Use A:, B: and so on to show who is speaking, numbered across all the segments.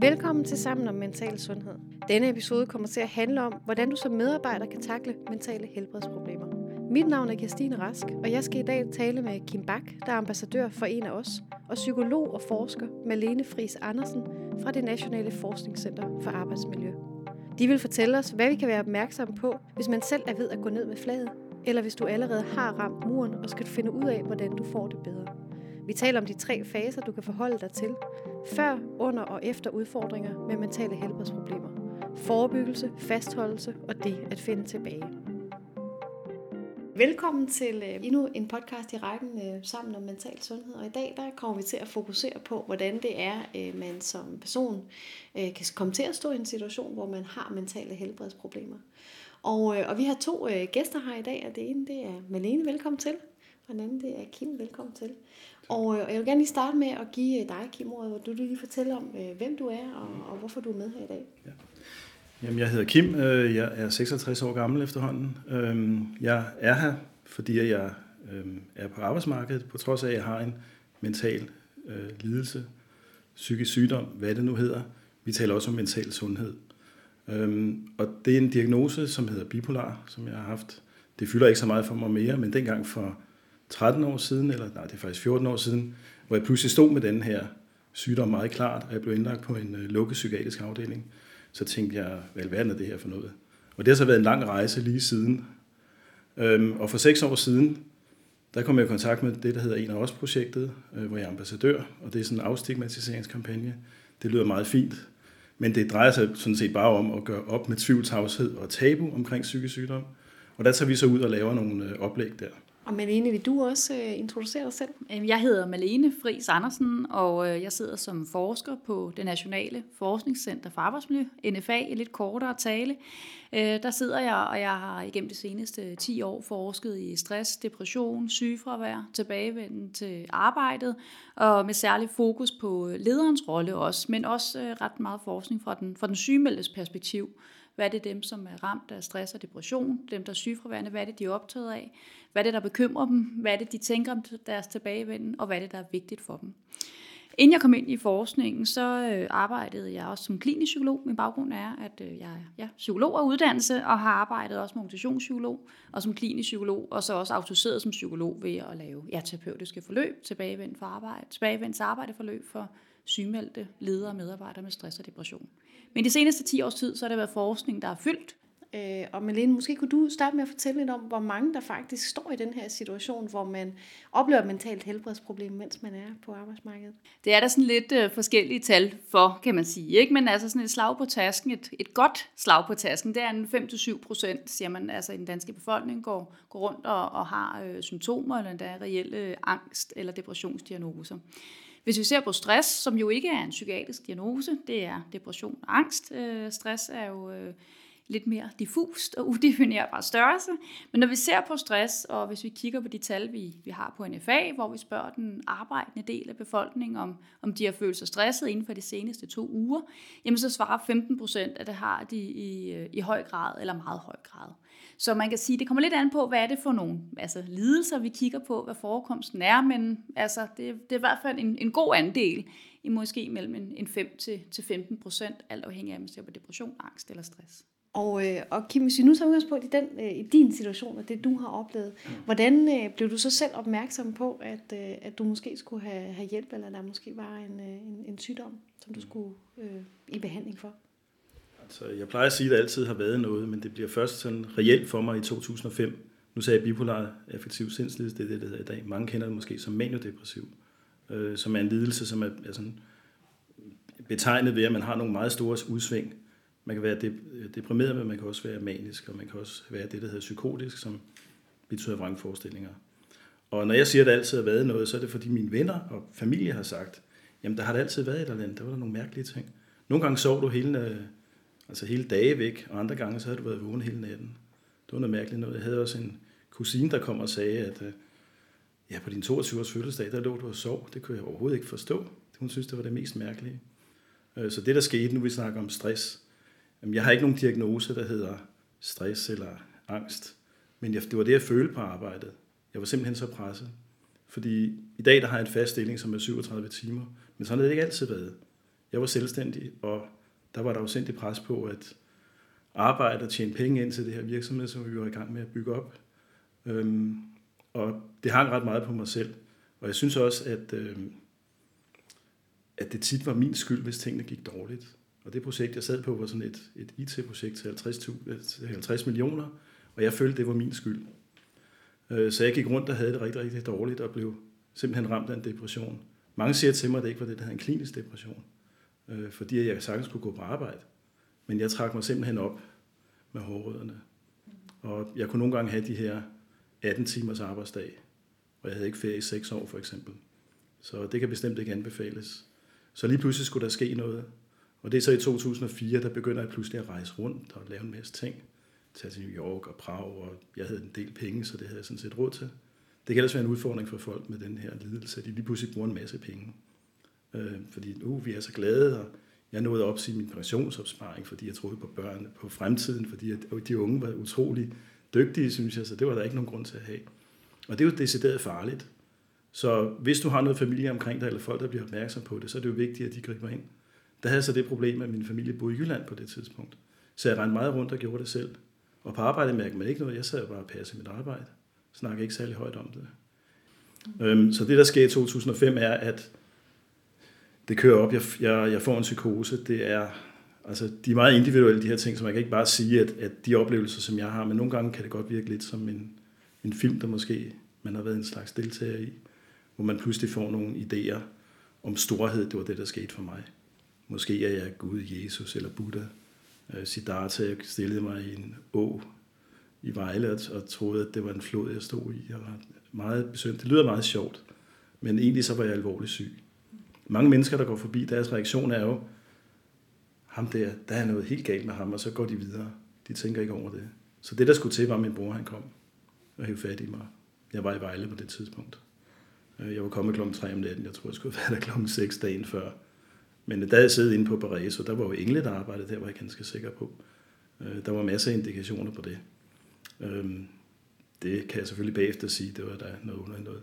A: Velkommen til Sammen om Mental Sundhed. Denne episode kommer til at handle om, hvordan du som medarbejder kan takle mentale helbredsproblemer. Mit navn er Kirstine Rask, og jeg skal i dag tale med Kim Bak, der er ambassadør for en af os, og psykolog og forsker Malene Friis Andersen fra det Nationale Forskningscenter for Arbejdsmiljø. De vil fortælle os, hvad vi kan være opmærksomme på, hvis man selv er ved at gå ned med flaget, eller hvis du allerede har ramt muren og skal finde ud af, hvordan du får det bedre. Vi taler om de tre faser, du kan forholde dig til, før, under og efter udfordringer med mentale helbredsproblemer. Forebyggelse, fastholdelse og det at finde tilbage. Velkommen til øh, endnu en podcast i rækken øh, sammen om mental sundhed. Og i dag der kommer vi til at fokusere på, hvordan det er, øh, man som person kan komme til at stå i en situation, hvor man har mentale helbredsproblemer. Og, og vi har to gæster her i dag, og det ene det er Malene, velkommen til. Anden det er Kim, velkommen til. Og øh, jeg vil gerne lige starte med at give øh, dig, Kim, ordet, hvor du lige fortælle om, øh, hvem du er og, og hvorfor du er med her i dag. Ja.
B: Jamen, jeg hedder Kim. Jeg er 66 år gammel efterhånden. Øhm, jeg er her, fordi jeg øhm, er på arbejdsmarkedet, på trods af, at jeg har en mental lidelse, psykisk sygdom, hvad det nu hedder. Vi taler også om mental sundhed. Øhm, og det er en diagnose, som hedder bipolar, som jeg har haft. Det fylder ikke så meget for mig mere, men dengang for 13 år siden, eller nej, det er faktisk 14 år siden, hvor jeg pludselig stod med den her sygdom meget klart, og jeg blev indlagt på en øh, lukket psykiatrisk afdeling. Så tænkte jeg, hvad alverden er det her for noget? Og det har så været en lang rejse lige siden. Øhm, og for seks år siden, der kom jeg i kontakt med det, der hedder En af os-projektet, øh, hvor jeg er ambassadør, og det er sådan en afstigmatiseringskampagne. Det lyder meget fint, men det drejer sig sådan set bare om at gøre op med tvivltavshed og tabu omkring psykisk sygdom. Og der tager vi så ud og laver nogle øh, oplæg der.
A: Og Malene, vil du også uh, introducere dig selv?
C: Jeg hedder Malene Friis Andersen, og øh, jeg sidder som forsker på det Nationale Forskningscenter for Arbejdsmiljø, NFA, i lidt kortere tale. Uh, der sidder jeg, og jeg har igennem de seneste 10 år forsket i stress, depression, sygefravær, tilbagevenden til arbejdet, og med særlig fokus på lederens rolle også, men også ret meget forskning fra den, fra den sygemeldes perspektiv. Hvad er det dem, som er ramt af stress og depression? Dem, der er sygefraværende, hvad er det, de er optaget af? Hvad er det, der bekymrer dem? Hvad er det, de tænker om deres tilbagevenden? Og hvad er det, der er vigtigt for dem? Inden jeg kom ind i forskningen, så øh, arbejdede jeg også som klinisk psykolog. Min baggrund er, at øh, jeg er ja, psykolog af uddannelse, og har arbejdet også som organisationspsykolog og som klinisk psykolog, og så også autoriseret som psykolog ved at lave ja, terapeutiske forløb, tilbagevendt for arbejde, tilbagevendt arbejdeforløb for sygemeldte ledere og medarbejdere med stress og depression. Men de seneste 10 års tid, så har det været forskning, der har fyldt.
A: Øh, og Malene, måske kunne du starte med at fortælle lidt om, hvor mange der faktisk står i den her situation, hvor man oplever et mentalt helbredsproblem, mens man er på arbejdsmarkedet.
C: Det er der sådan lidt øh, forskellige tal for, kan man sige. Ikke? Men altså sådan et slag på tasken, et, et godt slag på tasken, det er en 5-7 procent, siger man, altså i den danske befolkning går, går rundt og, og har øh, symptomer, eller der er reelle angst- eller depressionsdiagnoser. Hvis vi ser på stress, som jo ikke er en psykiatrisk diagnose, det er depression og angst. Øh, stress er jo øh, lidt mere diffust og udefinerbar størrelse. Men når vi ser på stress, og hvis vi kigger på de tal, vi, vi har på NFA, hvor vi spørger den arbejdende del af befolkningen, om, om de har følt sig stresset inden for de seneste to uger, jamen så svarer 15 procent, at det har de i, øh, i høj grad eller meget høj grad. Så man kan sige, det kommer lidt an på, hvad er det for nogle altså, lidelser, vi kigger på, hvad forekomsten er, men altså, det, det er i hvert fald en, en god andel, i måske mellem en, en 5-15 procent, alt afhængig af, om man ser på depression, angst eller stress.
A: Og, øh, og Kim, hvis vi nu tager udgangspunkt i, den, øh, i din situation og det, du har oplevet, mm. hvordan øh, blev du så selv opmærksom på, at, øh, at du måske skulle have, have hjælp, eller der måske var en, øh, en, en sygdom, som du skulle øh, i behandling for?
B: Altså, jeg plejer at sige, at det altid har været noget, men det bliver først sådan reelt for mig i 2005. Nu sagde jeg bipolar affektiv sindslidelse, det er det, det hedder i dag. Mange kender det måske som maniodepressiv, øh, som er en lidelse, som er, er sådan betegnet ved, at man har nogle meget store udsving. Man kan være deprimeret, men man kan også være manisk, og man kan også være det, der hedder psykotisk, som betyder vrangforestillinger. Og når jeg siger, at det altid har været noget, så er det fordi mine venner og familie har sagt, jamen der har det altid været et eller andet, der var der nogle mærkelige ting. Nogle gange sov du hele, øh, altså hele dage væk, og andre gange så havde du været vågen hele natten. Det var noget mærkeligt noget. Jeg havde også en kusine, der kom og sagde, at øh, ja, på din 22-års fødselsdag, der lå du og sov. Det kunne jeg overhovedet ikke forstå. Hun synes, det var det mest mærkelige. Øh, så det, der skete, nu vi snakker om stress, jeg har ikke nogen diagnose, der hedder stress eller angst, men det var det, jeg følte på arbejdet. Jeg var simpelthen så presset. Fordi i dag der har jeg en fast stilling, som er 37 timer, men sådan har det ikke altid været. Jeg var selvstændig, og der var der jo sendt pres på at arbejde og tjene penge ind til det her virksomhed, som vi var i gang med at bygge op. Øhm, og det hang ret meget på mig selv. Og jeg synes også, at, øhm, at det tit var min skyld, hvis tingene gik dårligt. Og det projekt, jeg sad på, var sådan et, et IT-projekt til 50, 50 øh, millioner, og jeg følte, det var min skyld. Øh, så jeg gik rundt og havde det rigtig, rigtig dårligt, og blev simpelthen ramt af en depression. Mange siger til mig, at det ikke var det, der havde en klinisk depression, øh, fordi jeg sagtens kunne gå på arbejde. Men jeg trak mig simpelthen op med hårrødderne. Og jeg kunne nogle gange have de her 18 timers arbejdsdag, og jeg havde ikke ferie i 6 år for eksempel. Så det kan bestemt ikke anbefales. Så lige pludselig skulle der ske noget. Og det er så i 2004, der begynder jeg pludselig at rejse rundt og lave en masse ting. Tage til New York og Prag, og jeg havde en del penge, så det havde jeg sådan set råd til. Det kan ellers være en udfordring for folk med den her lidelse, at de lige pludselig bruger en masse penge. Øh, fordi nu uh, vi er så glade, og jeg nåede op til min pensionsopsparing, fordi jeg troede på børnene, på fremtiden, fordi at øh, de unge var utrolig dygtige, synes jeg, så det var der ikke nogen grund til at have. Og det er jo decideret farligt. Så hvis du har noget familie omkring dig, eller folk, der bliver opmærksom på det, så er det jo vigtigt, at de griber ind. Der havde så det problem, at min familie boede i Jylland på det tidspunkt. Så jeg rendte meget rundt og gjorde det selv. Og på arbejde mærkede man ikke noget. Jeg sad bare og passede mit arbejde. Snakkede ikke særlig højt om det. Øhm, så det, der sker i 2005, er, at det kører op. Jeg, jeg, jeg får en psykose. Det er, altså, de er meget individuelle, de her ting, så man kan ikke bare sige, at, at de oplevelser, som jeg har, men nogle gange kan det godt virke lidt som en, en film, der måske man har været en slags deltager i, hvor man pludselig får nogle idéer om storhed. Det var det, der skete for mig. Måske er jeg Gud, Jesus eller Buddha. Øh, Siddhartha, jeg stillede mig i en å i Vejle og troede, at det var en flod, jeg stod i. Jeg var meget besøgt. Det lyder meget sjovt, men egentlig så var jeg alvorligt syg. Mange mennesker, der går forbi, deres reaktion er jo, ham der, der er noget helt galt med ham, og så går de videre. De tænker ikke over det. Så det, der skulle til, var, at min bror han kom og hævde fat i mig. Jeg var i Vejle på det tidspunkt. Øh, jeg var kommet klokken 3 om natten. Jeg tror, jeg skulle være der klokken 6 dagen før. Men da jeg sad inde på Paris, så der var jo engle, der arbejdede der, var jeg ganske sikker på. Øh, der var masser af indikationer på det. Øhm, det kan jeg selvfølgelig bagefter sige, det var der noget under noget.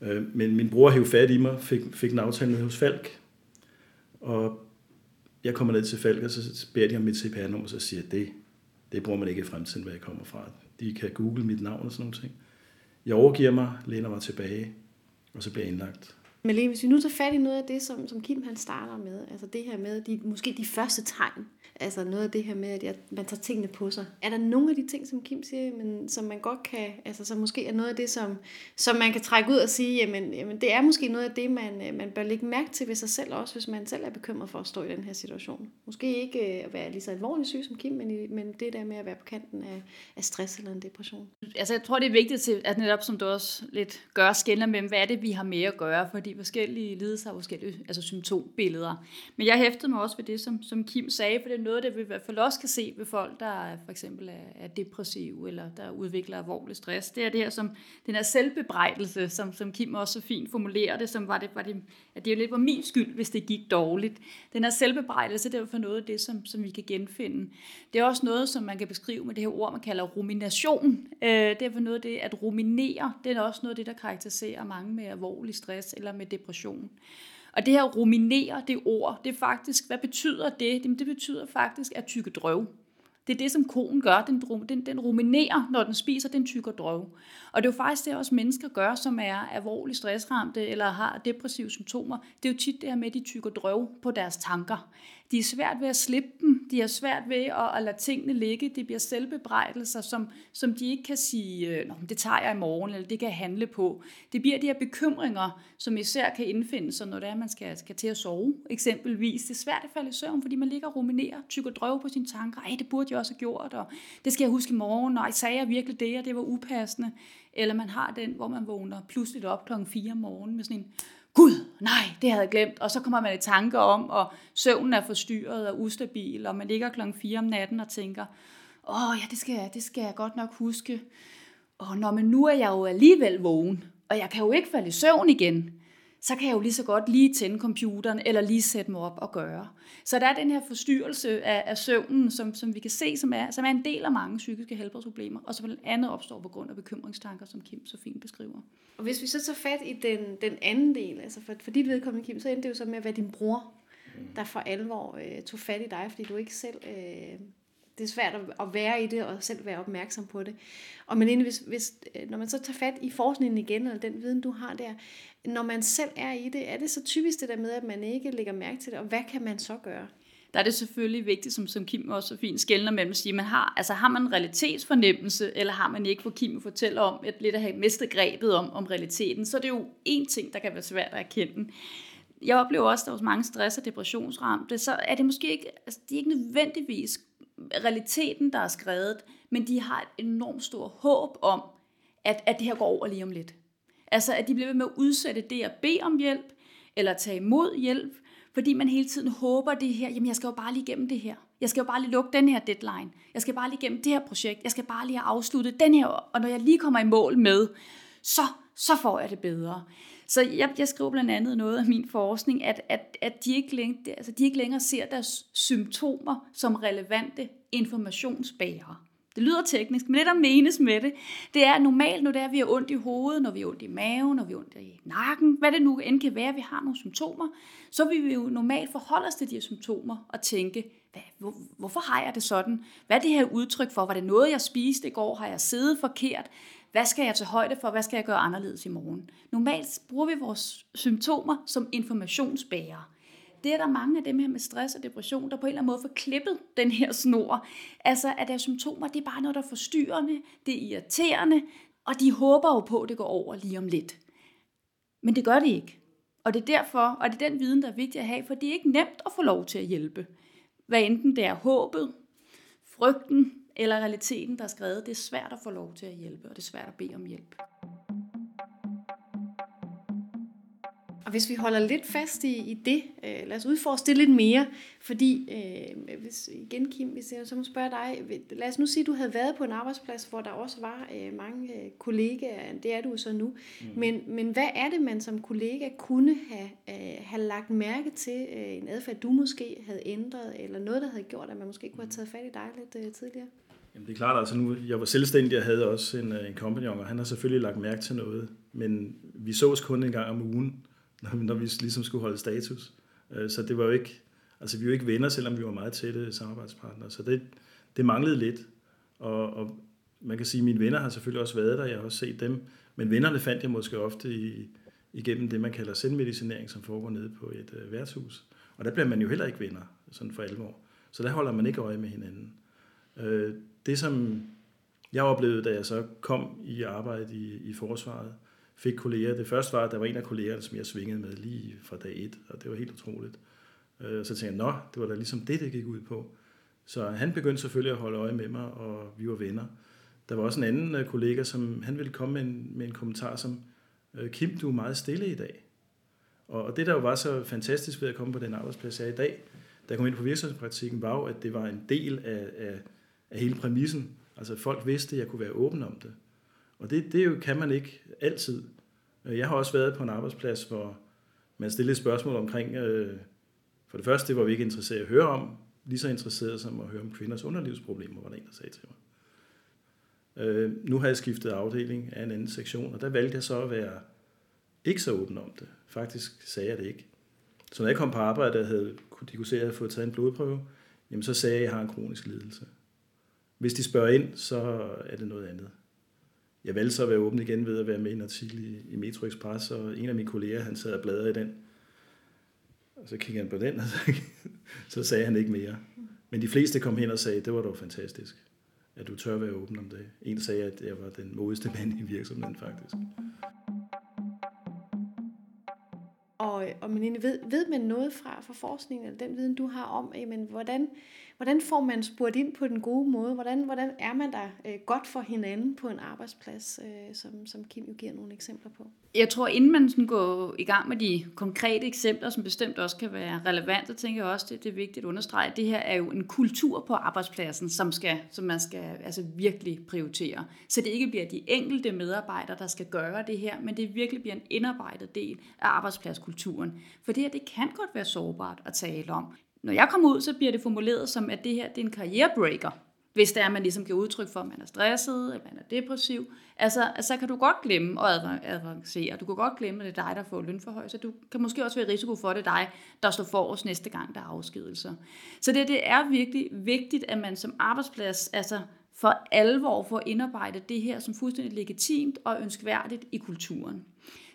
B: Øh, men min bror hævde fat i mig, fik, fik en aftale med hos Falk. Og jeg kommer ned til Falk, og så beder de om mit CPR-nummer, og så siger jeg, det, det bruger man ikke i fremtiden, hvor jeg kommer fra. De kan google mit navn og sådan nogle ting. Jeg overgiver mig, læner mig tilbage, og så bliver jeg indlagt.
A: Men lige hvis vi nu tager fat i noget af det, som, som Kim han starter med, altså det her med, de, måske de første tegn, altså noget af det her med, at jeg, man tager tingene på sig. Er der nogle af de ting, som Kim siger, men, som man godt kan, altså som måske er noget af det, som, som man kan trække ud og sige, jamen, jamen det er måske noget af det, man, øh, man bør lægge mærke til ved sig selv også, hvis man selv er bekymret for at stå i den her situation. Måske ikke øh, at være lige så alvorligt syg som Kim, men, men det der med at være på kanten af, af stress eller en depression.
C: Altså jeg tror, det er vigtigt, at netop som du også lidt gør skældner med, hvad er det, vi har med at gøre, fordi forskellige lidelser har forskellige altså symptombilleder. Men jeg hæftede mig også ved det, som, som Kim sagde, for det er noget, det vi i hvert fald også kan se ved folk, der for eksempel er, er depressive, eller der udvikler alvorlig stress. Det er det her, som den her selvbebrejdelse, som, som Kim også så fint formulerer det, som var det, var det, at det jo lidt var min skyld, hvis det gik dårligt. Den her selvbebrejdelse, det er for noget af det, som, som vi kan genfinde. Det er også noget, som man kan beskrive med det her ord, man kalder rumination. Øh, det er for noget af det, at ruminere, det er også noget af det, der karakteriserer mange med alvorlig stress eller med depression. Og det her ruminere, det ord, det er faktisk, hvad betyder det? Jamen, det betyder faktisk at tykke drøv. Det er det, som konen gør. Den, den, den ruminerer, når den spiser, den tykker drøv. Og det er jo faktisk det, også mennesker gør, som er alvorligt stressramte eller har depressive symptomer. Det er jo tit det her med, at de tykker drøv på deres tanker. De er svært ved at slippe dem. De er svært ved at, at lade tingene ligge. Det bliver selvbebrejdelser, som, som de ikke kan sige, øh, Nå, det tager jeg i morgen, eller det kan jeg handle på. Det bliver de her bekymringer, som især kan indfinde sig, når det er, man skal, skal til at sove, eksempelvis. Det er svært at falde i søvn, fordi man ligger og ruminerer, tykker drøv på sine tanker. Ej, det burde jeg også have gjort, og det skal jeg huske i morgen, og sagde jeg virkelig det, og det var upassende. Eller man har den, hvor man vågner pludselig op klokken 4 om morgenen med sådan en, Gud, nej, det havde jeg glemt. Og så kommer man i tanker om, og søvnen er forstyrret og ustabil, og man ligger klokken 4 om natten og tænker, åh oh, ja, det skal, det skal jeg godt nok huske. Og når men nu er jeg jo alligevel vågen, og jeg kan jo ikke falde i søvn igen så kan jeg jo lige så godt lige tænde computeren, eller lige sætte mig op og gøre. Så der er den her forstyrrelse af, af søvnen, som, som vi kan se, som er, som er en del af mange psykiske helbredsproblemer, og som blandt andet opstår på grund af bekymringstanker, som Kim så fint beskriver.
A: Og hvis vi så tager fat i den, den anden del, altså for, for dit vedkommende, Kim, så endte det jo så med at være din bror. der for alvor øh, tog fat i dig, fordi du ikke selv... Øh, det er svært at være i det og selv være opmærksom på det. Og men egentlig, hvis, hvis, øh, når man så tager fat i forskningen igen, eller den viden, du har der, når man selv er i det, er det så typisk det der med, at man ikke lægger mærke til det, og hvad kan man så gøre?
C: der er det selvfølgelig vigtigt, som, som Kim også så fint skældner mellem at sige, man har, altså har man en realitetsfornemmelse, eller har man ikke, hvor Kim fortæller om, at lidt at have mistet grebet om, om realiteten, så er det jo en ting, der kan være svært at erkende. Jeg oplever også, at der er mange stress- og depressionsramte, så er det måske ikke, altså det er ikke nødvendigvis realiteten, der er skrevet, men de har et enormt stort håb om, at, at det her går over lige om lidt. Altså, at de bliver ved med at udsætte det at bede om hjælp, eller tage imod hjælp, fordi man hele tiden håber det her, jamen jeg skal jo bare lige igennem det her. Jeg skal jo bare lige lukke den her deadline. Jeg skal bare lige igennem det her projekt. Jeg skal bare lige have afsluttet den her, og når jeg lige kommer i mål med, så, så får jeg det bedre. Så jeg, jeg skriver blandt andet noget af min forskning, at, at, at de, ikke længere, altså de ikke længere ser deres symptomer som relevante informationsbærere. Det lyder teknisk, men det, der menes med det, det er normalt, når det er, at vi har ondt i hovedet, når vi har ondt i maven, når vi har ondt i nakken, hvad det nu end kan være, at vi har nogle symptomer, så vil vi jo normalt forholde os til de her symptomer og tænke, hvad, hvor, hvorfor har jeg det sådan? Hvad er det her udtryk for? Var det noget, jeg spiste i går? Har jeg siddet forkert? Hvad skal jeg tage højde for? Hvad skal jeg gøre anderledes i morgen? Normalt bruger vi vores symptomer som informationsbærere det er der mange af dem her med stress og depression, der på en eller anden måde får klippet den her snor. Altså, at deres symptomer, det er bare noget, der er forstyrrende, det er irriterende, og de håber jo på, at det går over lige om lidt. Men det gør det ikke. Og det er derfor, og det er den viden, der er vigtig at have, for det er ikke nemt at få lov til at hjælpe. Hvad enten det er håbet, frygten eller realiteten, der er skrevet, det er svært at få lov til at hjælpe, og det er svært at bede om hjælp.
A: hvis vi holder lidt fast i, i det, øh, lad os udforske det lidt mere, fordi, øh, hvis, igen Kim, hvis jeg så må spørge dig, lad os nu sige, at du havde været på en arbejdsplads, hvor der også var øh, mange øh, kollegaer, det er du så nu, mm. men, men hvad er det, man som kollega kunne have, øh, have lagt mærke til, øh, en adfærd, du måske havde ændret, eller noget, der havde gjort, at man måske kunne have taget fat i dig lidt øh, tidligere?
B: Jamen det er klart, altså nu, jeg var selvstændig, jeg havde også en, øh, en kompagnon, og han har selvfølgelig lagt mærke til noget, men vi sås kun en gang om ugen, når, når vi ligesom skulle holde status. Øh, så det var jo ikke, altså vi var ikke venner, selvom vi var meget tætte samarbejdspartnere. Så det, det manglede lidt. Og, og man kan sige, at mine venner har selvfølgelig også været der, jeg har også set dem. Men vennerne fandt jeg måske ofte i, igennem det, man kalder selvmedicinering, som foregår nede på et øh, værtshus. Og der bliver man jo heller ikke venner, sådan for alvor. Så der holder man ikke øje med hinanden. Øh, det, som jeg oplevede, da jeg så kom i arbejde i, i forsvaret, fik kolleger. Det første var, at der var en af kollegerne, som jeg svingede med lige fra dag et, og det var helt utroligt. Øh, så tænkte jeg, nå, det var da ligesom det, det gik ud på. Så han begyndte selvfølgelig at holde øje med mig, og vi var venner. Der var også en anden øh, kollega, som han ville komme med en, med en kommentar som, øh, Kim, du er meget stille i dag. Og, og det, der jo var så fantastisk ved at komme på den arbejdsplads, jeg er i dag, da jeg kom ind på virksomhedspraktikken, var jo, at det var en del af, af, af hele præmissen. Altså folk vidste, at jeg kunne være åben om det. Og det, det jo, kan man ikke altid. Øh, jeg har også været på en arbejdsplads, hvor man stillede spørgsmål omkring, øh, for det første, det var vi ikke interesseret i at høre om, lige så interesseret som at høre om kvinders underlivsproblemer, var der en, der sagde til mig. Øh, nu har jeg skiftet afdeling af en anden sektion, og der valgte jeg så at være ikke så åben om det. Faktisk sagde jeg det ikke. Så når jeg kom på arbejde, og havde, de kunne se, at jeg havde fået taget en blodprøve, jamen så sagde jeg, at jeg har en kronisk lidelse. Hvis de spørger ind, så er det noget andet jeg valgte så at være åben igen ved at være med i en artikel i, i Metro Express, og en af mine kolleger, han sad og bladrede i den. Og så kiggede han på den, og så, så sagde han ikke mere. Men de fleste kom hen og sagde, det var dog fantastisk, at du tør være åben om det. En sagde, at jeg var den modigste mand i virksomheden, faktisk.
A: Og, og men ved, ved man noget fra, fra forskningen, eller den viden, du har om, jamen, hvordan, hvordan får man spurgt ind på den gode måde? Hvordan, hvordan er man der øh, godt for hinanden på en arbejdsplads, øh, som, som Kim jo giver nogle eksempler på?
C: Jeg tror, inden man sådan går i gang med de konkrete eksempler, som bestemt også kan være relevante, tænker jeg også, det, det er vigtigt at understrege, at det her er jo en kultur på arbejdspladsen, som, skal, som man skal altså virkelig prioritere. Så det ikke bliver de enkelte medarbejdere, der skal gøre det her, men det virkelig bliver en indarbejdet del af arbejdspladskulturen. For det her, det kan godt være sårbart at tale om. Når jeg kommer ud, så bliver det formuleret som, at det her det er en karrierebreaker. hvis det er, at man ligesom giver udtryk for, at man er stresset, at man er depressiv, altså, altså så kan du godt glemme at avancere. Du kan godt glemme, at det er dig, der får lønforhøjelse. Du kan måske også være i risiko for, at det er dig, der står for os næste gang, der er afskedelser. Så det, det er virkelig vigtigt, at man som arbejdsplads altså for alvor får indarbejdet det her som fuldstændig legitimt og ønskværdigt i kulturen.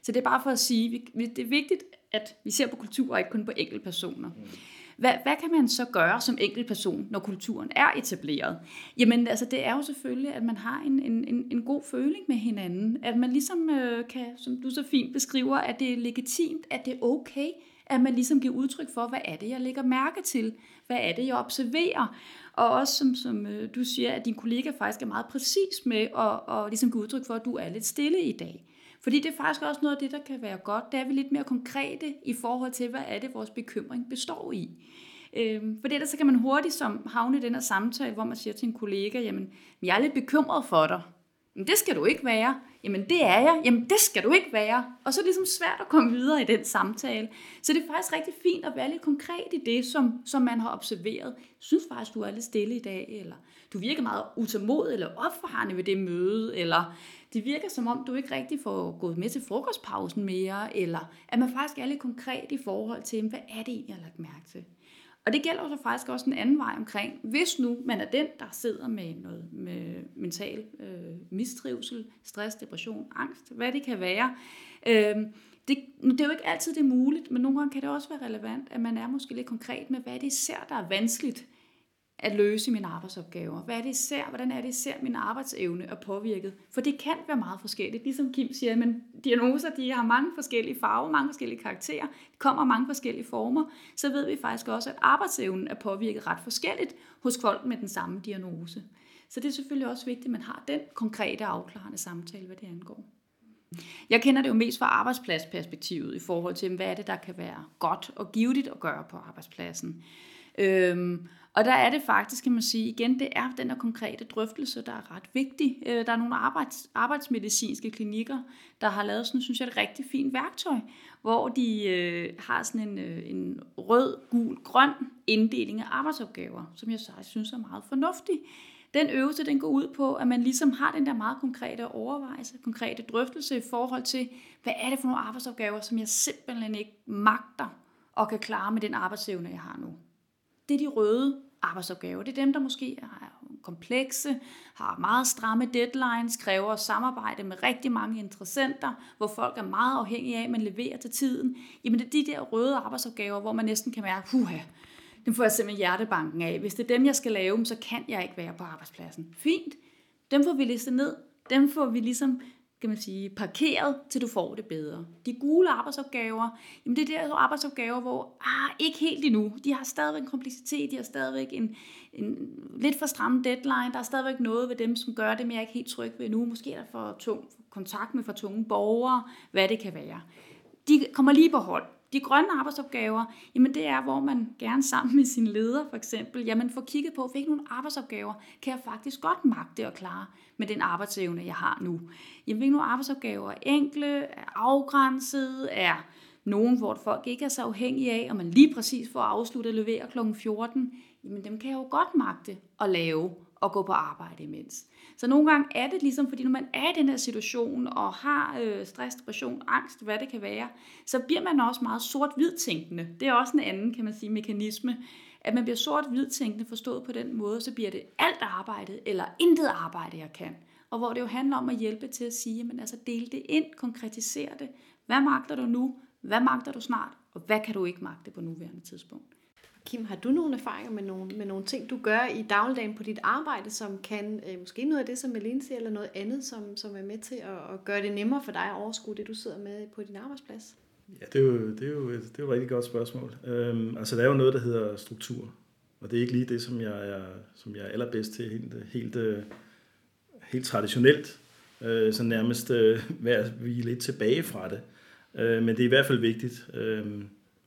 C: Så det er bare for at sige, at det er vigtigt, at vi ser på kultur og ikke kun på enkelte personer. Mm. Hvad, hvad kan man så gøre som enkelt person, når kulturen er etableret? Jamen, altså, det er jo selvfølgelig, at man har en, en, en en god føling med hinanden. At man ligesom øh, kan, som du så fint beskriver, at det er legitimt, at det er okay, at man ligesom giver udtryk for, hvad er det, jeg lægger mærke til? Hvad er det, jeg observerer? Og også som, som øh, du siger, at din kollega faktisk er meget præcis med at, at ligesom give udtryk for, at du er lidt stille i dag. Fordi det er faktisk også noget af det, der kan være godt. Der er vi lidt mere konkrete i forhold til, hvad er det, vores bekymring består i. Øhm, for ellers så kan man hurtigt som havne i den her samtale, hvor man siger til en kollega, jamen, jeg er lidt bekymret for dig. Men det skal du ikke være. Jamen det er jeg. Jamen det skal du ikke være. Og så er det ligesom svært at komme videre i den samtale. Så det er faktisk rigtig fint at være lidt konkret i det, som, som man har observeret. Jeg synes faktisk, du er lidt stille i dag, eller du virker meget utamodig eller opfarende ved det møde, eller det virker som om, du ikke rigtig får gået med til frokostpausen mere, eller at man faktisk er lidt konkret i forhold til, hvad er det egentlig, jeg har lagt mærke til. Og det gælder så faktisk også en anden vej omkring. Hvis nu man er den, der sidder med noget med mental øh, mistrivsel, stress, depression, angst, hvad det kan være, øh, det, det er jo ikke altid det er muligt, men nogle gange kan det også være relevant, at man er måske lidt konkret med, hvad det især, der er vanskeligt at løse mine arbejdsopgaver? Hvad er det især, hvordan er det især, min arbejdsevne er påvirket? For det kan være meget forskelligt. Ligesom Kim siger, men diagnoser de har mange forskellige farver, mange forskellige karakterer, de kommer mange forskellige former. Så ved vi faktisk også, at arbejdsevnen er påvirket ret forskelligt hos folk med den samme diagnose. Så det er selvfølgelig også vigtigt, at man har den konkrete afklarende samtale, hvad det angår. Jeg kender det jo mest fra arbejdspladsperspektivet i forhold til, hvad er det, der kan være godt og givetigt at gøre på arbejdspladsen. Øhm, og der er det faktisk, kan man sige, igen, det er den der konkrete drøftelse, der er ret vigtig. Øh, der er nogle arbejds, arbejdsmedicinske klinikker, der har lavet sådan, synes jeg, et rigtig fint værktøj, hvor de øh, har sådan en, øh, en rød, gul, grøn inddeling af arbejdsopgaver, som jeg så synes er meget fornuftig. Den øvelse, den går ud på, at man ligesom har den der meget konkrete overvejelse, konkrete drøftelse i forhold til, hvad er det for nogle arbejdsopgaver, som jeg simpelthen ikke magter og kan klare med den arbejdsevne, jeg har nu det er de røde arbejdsopgaver. Det er dem, der måske er komplekse, har meget stramme deadlines, kræver samarbejde med rigtig mange interessenter, hvor folk er meget afhængige af, at man leverer til tiden. Jamen det er de der røde arbejdsopgaver, hvor man næsten kan mærke, huha, dem får jeg simpelthen hjertebanken af. Hvis det er dem, jeg skal lave, så kan jeg ikke være på arbejdspladsen. Fint, dem får vi listet ned. Dem får vi ligesom kan man sige, parkeret, til du får det bedre. De gule arbejdsopgaver, jamen det er der arbejdsopgaver, hvor ah, ikke helt endnu. De har stadigvæk en kompleksitet, de har stadigvæk en, en lidt for stram deadline, der er stadigvæk noget ved dem, som gør det, men jeg er ikke helt tryg ved nu. Måske er der for tung kontakt med for tunge borgere, hvad det kan være. De kommer lige på hold. De grønne arbejdsopgaver, jamen det er, hvor man gerne sammen med sin leder for eksempel, jamen får kigget på, hvilke nogle arbejdsopgaver kan jeg faktisk godt magte at klare med den arbejdsevne, jeg har nu. Jamen hvilke nogle arbejdsopgaver er enkle, er afgrænset, er nogen, hvor folk ikke er så afhængige af, og man lige præcis får afsluttet at levere kl. 14, jamen dem kan jeg jo godt magte at lave og gå på arbejde imens. Så nogle gange er det ligesom, fordi når man er i den her situation og har øh, stress, depression, angst, hvad det kan være, så bliver man også meget sort-hvid tænkende. Det er også en anden, kan man sige, mekanisme, at man bliver sort-hvid tænkende forstået på den måde, så bliver det alt arbejdet eller intet arbejde, jeg kan. Og hvor det jo handler om at hjælpe til at sige, men altså dele det ind, konkretisere det. Hvad magter du nu? Hvad magter du snart? Og hvad kan du ikke magte på nuværende tidspunkt?
A: Kim, har du nogle erfaringer med nogle, med nogle ting, du gør i dagligdagen på dit arbejde, som kan, øh, måske noget af det, som Melene siger, eller noget andet, som, som er med til at, at gøre det nemmere for dig at overskue det, du sidder med på din arbejdsplads?
B: Ja, det er jo, det er jo, et, det er jo et rigtig godt spørgsmål. Øhm, altså, der er jo noget, der hedder struktur, og det er ikke lige det, som jeg er, som jeg er allerbedst til, helt, helt, øh, helt traditionelt, øh, så nærmest øh, være vi lidt tilbage fra det. Øh, men det er i hvert fald vigtigt. Øh,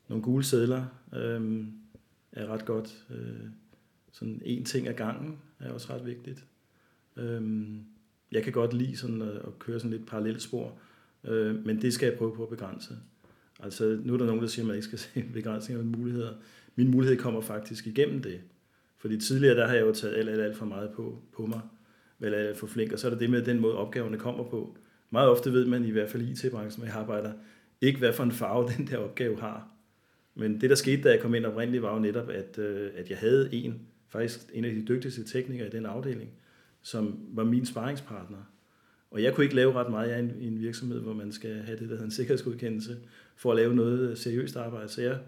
B: nogle gule sædler, øh, er ret godt. Øh, sådan en ting ad gangen er også ret vigtigt. Øh, jeg kan godt lide sådan at, at køre sådan lidt parallelt spor, øh, men det skal jeg prøve på at begrænse. Altså, nu er der nogen, der siger, at man ikke skal se begrænsninger af muligheder. Min mulighed kommer faktisk igennem det. Fordi tidligere, der har jeg jo taget alt, alt, alt for meget på, på mig, vel alt for flink, og så er der det med den måde, opgaverne kommer på. Meget ofte ved man, i hvert fald i IT-branchen, hvor jeg arbejder, ikke hvad for en farve den der opgave har. Men det, der skete, da jeg kom ind oprindeligt, var jo netop, at, øh, at jeg havde en, faktisk en af de dygtigste teknikere i den afdeling, som var min sparringspartner. Og jeg kunne ikke lave ret meget i en, en virksomhed, hvor man skal have det, der hedder en sikkerhedsgodkendelse, for at lave noget seriøst arbejde. Så jeg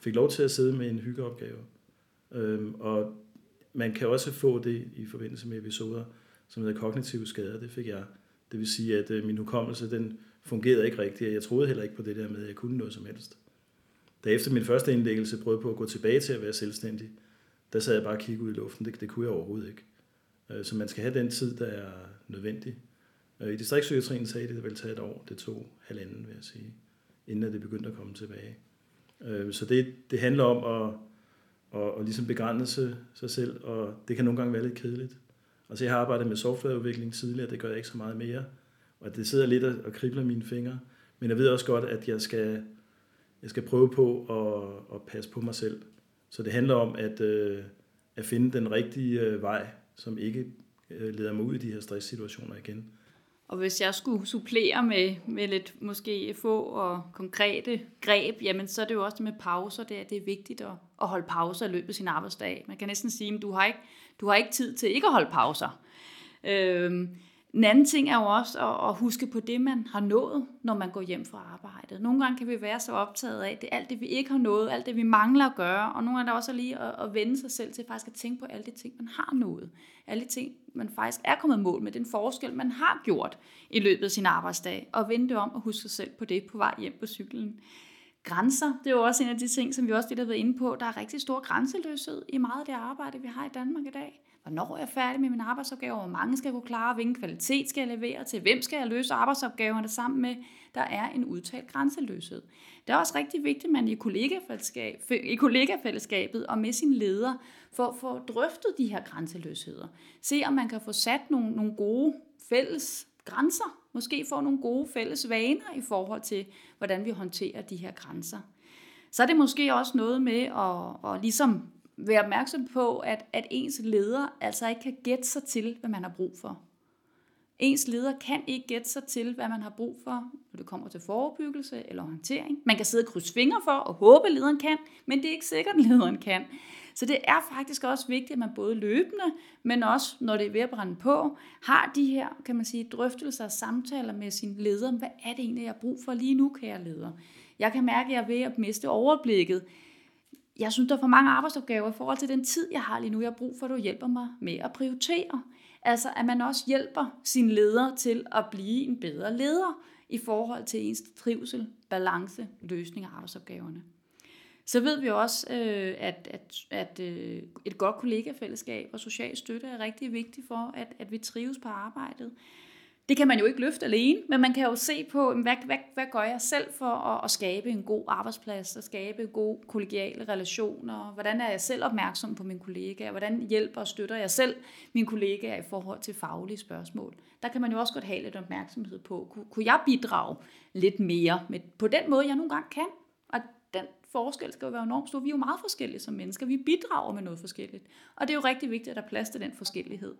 B: fik lov til at sidde med en hyggeopgave. Øhm, og man kan også få det i forbindelse med episoder, som hedder kognitive skader. Det fik jeg. Det vil sige, at øh, min hukommelse, den fungerede ikke rigtigt, og jeg troede heller ikke på det der med, at jeg kunne noget som helst. Da efter min første indlæggelse prøvede på at gå tilbage til at være selvstændig, der sad jeg bare og kiggede ud i luften. Det, det kunne jeg overhovedet ikke. Øh, så man skal have den tid, der er nødvendig. Øh, I distriktspsykiatrien sagde de, at det ville tage et år. Det tog halvanden, vil jeg sige, inden det begyndte at komme tilbage. Øh, så det, det handler om at, at, at ligesom begrænse sig selv, og det kan nogle gange være lidt kedeligt. Altså jeg har arbejdet med softwareudvikling tidligere, det gør jeg ikke så meget mere, og det sidder lidt og kribler mine fingre, men jeg ved også godt, at jeg skal, jeg skal prøve på at, at passe på mig selv. Så det handler om at, øh, at finde den rigtige øh, vej, som ikke øh, leder mig ud i de her stresssituationer igen.
C: Og hvis jeg skulle supplere med, med lidt måske få og konkrete greb, jamen så er det jo også med pauser, det er, det er vigtigt at, at holde pauser i løbet af sin arbejdsdag. Man kan næsten sige, at du har ikke, du har ikke tid til ikke at holde pauser. Øhm, en anden ting er jo også at, at huske på det, man har nået, når man går hjem fra arbejdet. Nogle gange kan vi være så optaget af, det alt det, vi ikke har nået, alt det, vi mangler at gøre, og nogle gange er der også lige at, at vende sig selv til faktisk at tænke på alle de ting, man har nået. Alle de ting, man faktisk er kommet mål med, den forskel, man har gjort i løbet af sin arbejdsdag, og vende det om og huske sig selv på det på vej hjem på cyklen. Grænser, det er jo også en af de ting, som vi også lidt har været inde på. Der er rigtig stor grænseløshed i meget af det arbejde, vi har i Danmark i dag hvornår er jeg færdig med mine arbejdsopgaver, hvor mange skal jeg kunne klare, hvilken kvalitet skal jeg levere til, hvem skal jeg løse arbejdsopgaverne sammen med. Der er en udtalt grænseløshed. Det er også rigtig vigtigt, at man i, kollegafællesskab, i kollegafællesskabet og med sin leder får, får drøftet de her grænseløsheder. Se om man kan få sat nogle, nogle gode fælles grænser, måske få nogle gode fælles vaner i forhold til, hvordan vi håndterer de her grænser. Så er det måske også noget med at, at ligesom være opmærksom på, at, at ens leder altså ikke kan gætte sig til, hvad man har brug for. Ens leder kan ikke gætte sig til, hvad man har brug for, når det kommer til forebyggelse eller håndtering. Man kan sidde og krydse fingre for og håbe, at lederen kan, men det er ikke sikkert, at lederen kan. Så det er faktisk også vigtigt, at man både løbende, men også når det er ved at brænde på, har de her, kan man sige, drøftelser og samtaler med sin leder. Hvad er det egentlig, jeg har brug for lige nu, kære leder? Jeg kan mærke, at jeg er ved at miste overblikket jeg synes, der er for mange arbejdsopgaver i forhold til den tid, jeg har lige nu. Jeg har brug for, at du hjælper mig med at prioritere. Altså, at man også hjælper sin leder til at blive en bedre leder i forhold til ens trivsel, balance, løsning af arbejdsopgaverne. Så ved vi også, øh, at, at, at øh, et godt kollegafællesskab og social støtte er rigtig vigtigt for, at, at vi trives på arbejdet. Det kan man jo ikke løfte alene, men man kan jo se på, hvad, hvad, hvad gør jeg selv for at, at skabe en god arbejdsplads, at skabe gode kollegiale relationer, hvordan er jeg selv opmærksom på mine kollegaer, hvordan hjælper og støtter jeg selv mine kollegaer i forhold til faglige spørgsmål. Der kan man jo også godt have lidt opmærksomhed på, kunne, kunne jeg bidrage lidt mere med, på den måde, jeg nogle gange kan, og den forskel skal jo være enormt stor. Vi er jo meget forskellige som mennesker, vi bidrager med noget forskelligt, og det er jo rigtig vigtigt, at der er plads til den forskellighed.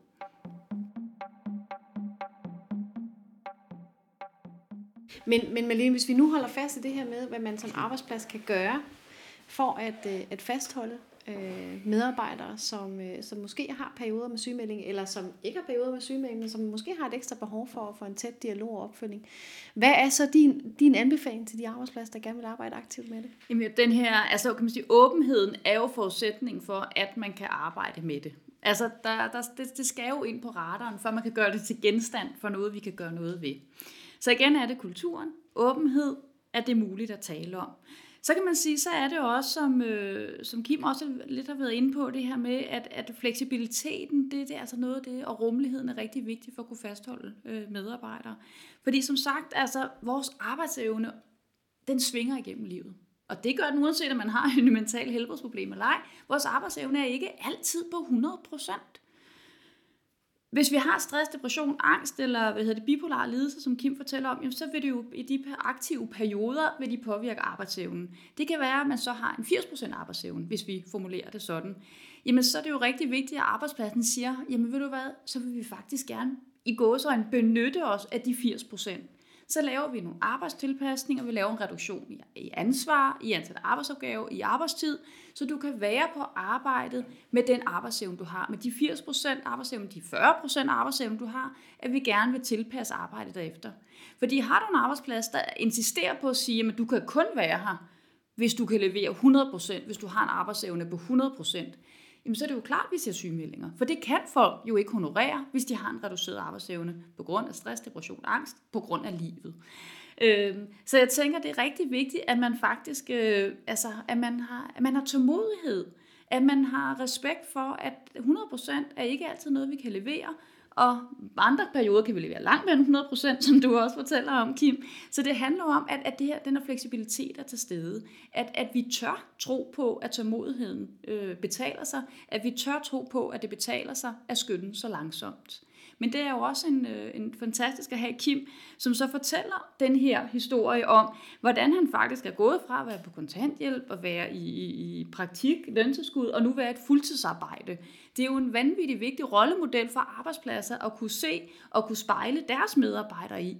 A: Men, men Malene, hvis vi nu holder fast i det her med, hvad man som arbejdsplads kan gøre for at, øh, at fastholde øh, medarbejdere, som, øh, som måske har perioder med sygemelding, eller som ikke har perioder med sygemelding, men som måske har et ekstra behov for, for en tæt dialog og opfølging. Hvad er så din, din anbefaling til de arbejdspladser, der gerne vil arbejde aktivt med det?
C: Jamen, den her, altså kan man sige, åbenheden er jo forudsætning for, at man kan arbejde med det. Altså, der, der, det, det skal jo ind på radaren, før man kan gøre det til genstand for noget, vi kan gøre noget ved. Så igen er det kulturen, åbenhed, at det er muligt at tale om. Så kan man sige, så er det også, som, øh, som Kim også lidt har været inde på, det her med, at, at fleksibiliteten, det, det er altså noget af det, og rummeligheden er rigtig vigtig for at kunne fastholde øh, medarbejdere. Fordi som sagt, altså vores arbejdsevne, den svinger igennem livet. Og det gør den uanset, om man har en mental helbredsproblem eller ej. Vores arbejdsevne er ikke altid på 100 procent hvis vi har stress, depression, angst eller hvad hedder det, bipolar lidelse, som Kim fortæller om, jamen, så vil det jo i de aktive perioder vil de påvirke arbejdsevnen. Det kan være, at man så har en 80% arbejdsevne, hvis vi formulerer det sådan. Jamen så er det jo rigtig vigtigt, at arbejdspladsen siger, jamen ved du hvad, så vil vi faktisk gerne i gåsøjne benytte os af de 80% så laver vi nogle arbejdstilpasninger, vi laver en reduktion i ansvar, i antal arbejdsopgaver, i arbejdstid, så du kan være på arbejdet med den arbejdsevne, du har. Med de 80% arbejdsevne, de 40% arbejdsevne, du har, at vi gerne vil tilpasse arbejdet derefter. Fordi har du en arbejdsplads, der insisterer på at sige, at du kan kun være her, hvis du kan levere 100%, hvis du har en arbejdsevne på 100%, jamen så er det jo klart, at vi ser sygemeldinger. For det kan folk jo ikke honorere, hvis de har en reduceret arbejdsevne på grund af stress, depression, angst, på grund af livet. Øhm, så jeg tænker, det er rigtig vigtigt, at man faktisk, øh, altså, at man har, at man har tålmodighed, at man har respekt for, at 100% er ikke altid noget, vi kan levere, og andre perioder kan vi levere langt mere end 100%, som du også fortæller om, Kim. Så det handler om, at, at det her, den her fleksibilitet er til stede. At, at vi tør tro på, at tålmodigheden øh, betaler sig. At vi tør tro på, at det betaler sig at skynde så langsomt. Men det er jo også en, øh, en fantastisk at have Kim, som så fortæller den her historie om, hvordan han faktisk er gået fra at være på kontanthjælp og være i, i, i praktik, løntilskud, og nu være et fuldtidsarbejde. Det er jo en vanvittig vigtig rollemodel for arbejdspladser at kunne se og kunne spejle deres medarbejdere i.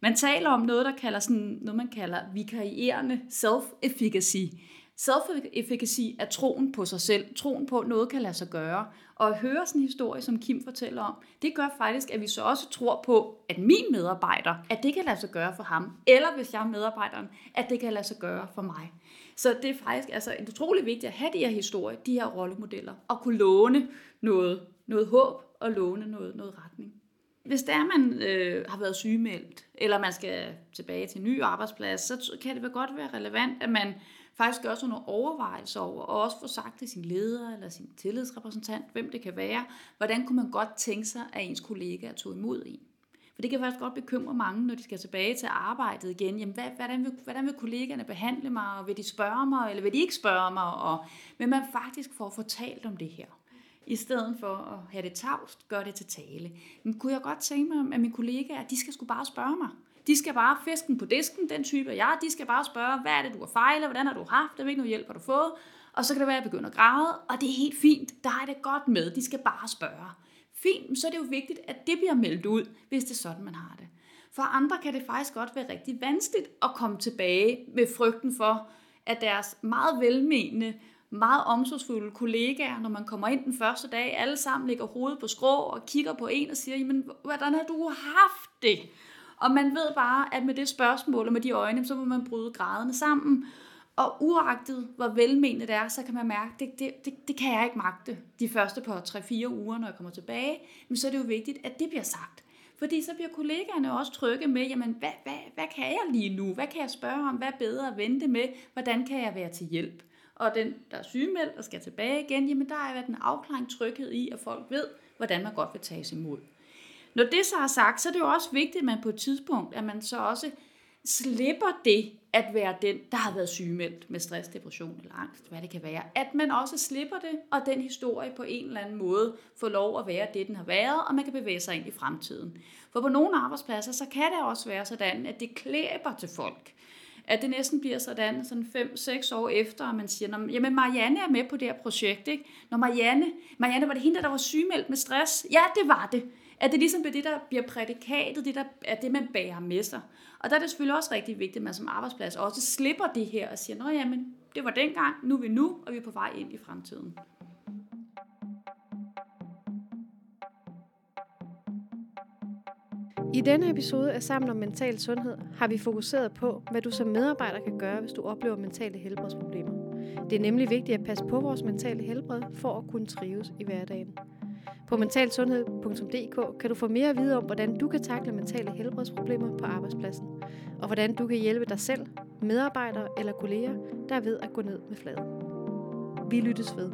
C: Man taler om noget, der kalder sådan, noget man kalder vikarierende self-efficacy. Self-efficacy er troen på sig selv, troen på, at noget kan lade sig gøre. Og at høre sådan en historie, som Kim fortæller om, det gør faktisk, at vi så også tror på, at min medarbejder, at det kan lade sig gøre for ham, eller hvis jeg er medarbejderen, at det kan lade sig gøre for mig. Så det er faktisk altså, utrolig vigtigt at have de her historier, de her rollemodeller, og kunne låne noget, noget håb og låne noget, noget retning. Hvis det er, man øh, har været sygemeldt, eller man skal tilbage til en ny arbejdsplads, så kan det vel godt være relevant, at man faktisk gøre sig nogle overvejelser over, og også få sagt til sin leder eller sin tillidsrepræsentant, hvem det kan være, hvordan kunne man godt tænke sig, at ens kollega tog imod en. For det kan faktisk godt bekymre mange, når de skal tilbage til arbejdet igen. Jamen, hvad, hvordan, vil, hvordan vil kollegaerne behandle mig, og vil de spørge mig, eller vil de ikke spørge mig? Og, men man faktisk får fortalt om det her. I stedet for at have det tavst, gør det til tale. Men kunne jeg godt tænke mig, at mine kollegaer, de skal sgu bare spørge mig. De skal bare fisken på disken, den type er jeg. De skal bare spørge, hvad er det, du har fejlet, hvordan har du haft det, hvilken hjælp har du fået. Og så kan det være, at jeg begynder at græde, og det er helt fint. Der er det godt med. De skal bare spørge. Fint, så er det jo vigtigt, at det bliver meldt ud, hvis det er sådan, man har det. For andre kan det faktisk godt være rigtig vanskeligt at komme tilbage med frygten for, at deres meget velmenende, meget omsorgsfulde kollegaer, når man kommer ind den første dag, alle sammen ligger hovedet på skrå og kigger på en og siger, jamen, hvordan har du haft det? Og man ved bare, at med det spørgsmål og med de øjne, så må man bryde grædende sammen. Og uagtet hvor velmenende det er, så kan man mærke, at det, det, det, det kan jeg ikke magte de første på 3-4 uger, når jeg kommer tilbage. Men så er det jo vigtigt, at det bliver sagt. Fordi så bliver kollegaerne også trygge med, jamen hvad, hvad, hvad kan jeg lige nu? Hvad kan jeg spørge om? Hvad er bedre at vente med? Hvordan kan jeg være til hjælp? Og den, der er sygemeldt og skal tilbage igen, jamen der er den afklaring tryghed i, at folk ved, hvordan man godt vil tages imod. Når det så er sagt, så er det jo også vigtigt, at man på et tidspunkt, at man så også slipper det at være den, der har været sygemeldt med stress, depression eller angst, hvad det kan være. At man også slipper det, og den historie på en eller anden måde får lov at være det, den har været, og man kan bevæge sig ind i fremtiden. For på nogle arbejdspladser, så kan det også være sådan, at det klæber til folk. At det næsten bliver sådan, sådan 5-6 år efter, at man siger, jamen Marianne er med på det her projekt, ikke? Når Marianne, Marianne var det hende, der var sygemeldt med stress? Ja, det var det at det ligesom bliver det, der bliver prædikatet, det der er det, man bærer med sig. Og der er det selvfølgelig også rigtig vigtigt, at man som arbejdsplads også slipper det her og siger, nå jamen, det var dengang, nu er vi nu, og vi er på vej ind i fremtiden.
A: I denne episode af Sammen om Mental Sundhed har vi fokuseret på, hvad du som medarbejder kan gøre, hvis du oplever mentale helbredsproblemer. Det er nemlig vigtigt at passe på vores mentale helbred for at kunne trives i hverdagen. På mentalsundhed.dk kan du få mere at vide om, hvordan du kan takle mentale helbredsproblemer på arbejdspladsen, og hvordan du kan hjælpe dig selv, medarbejdere eller kolleger, der er ved at gå ned med fladen. Vi lyttes ved.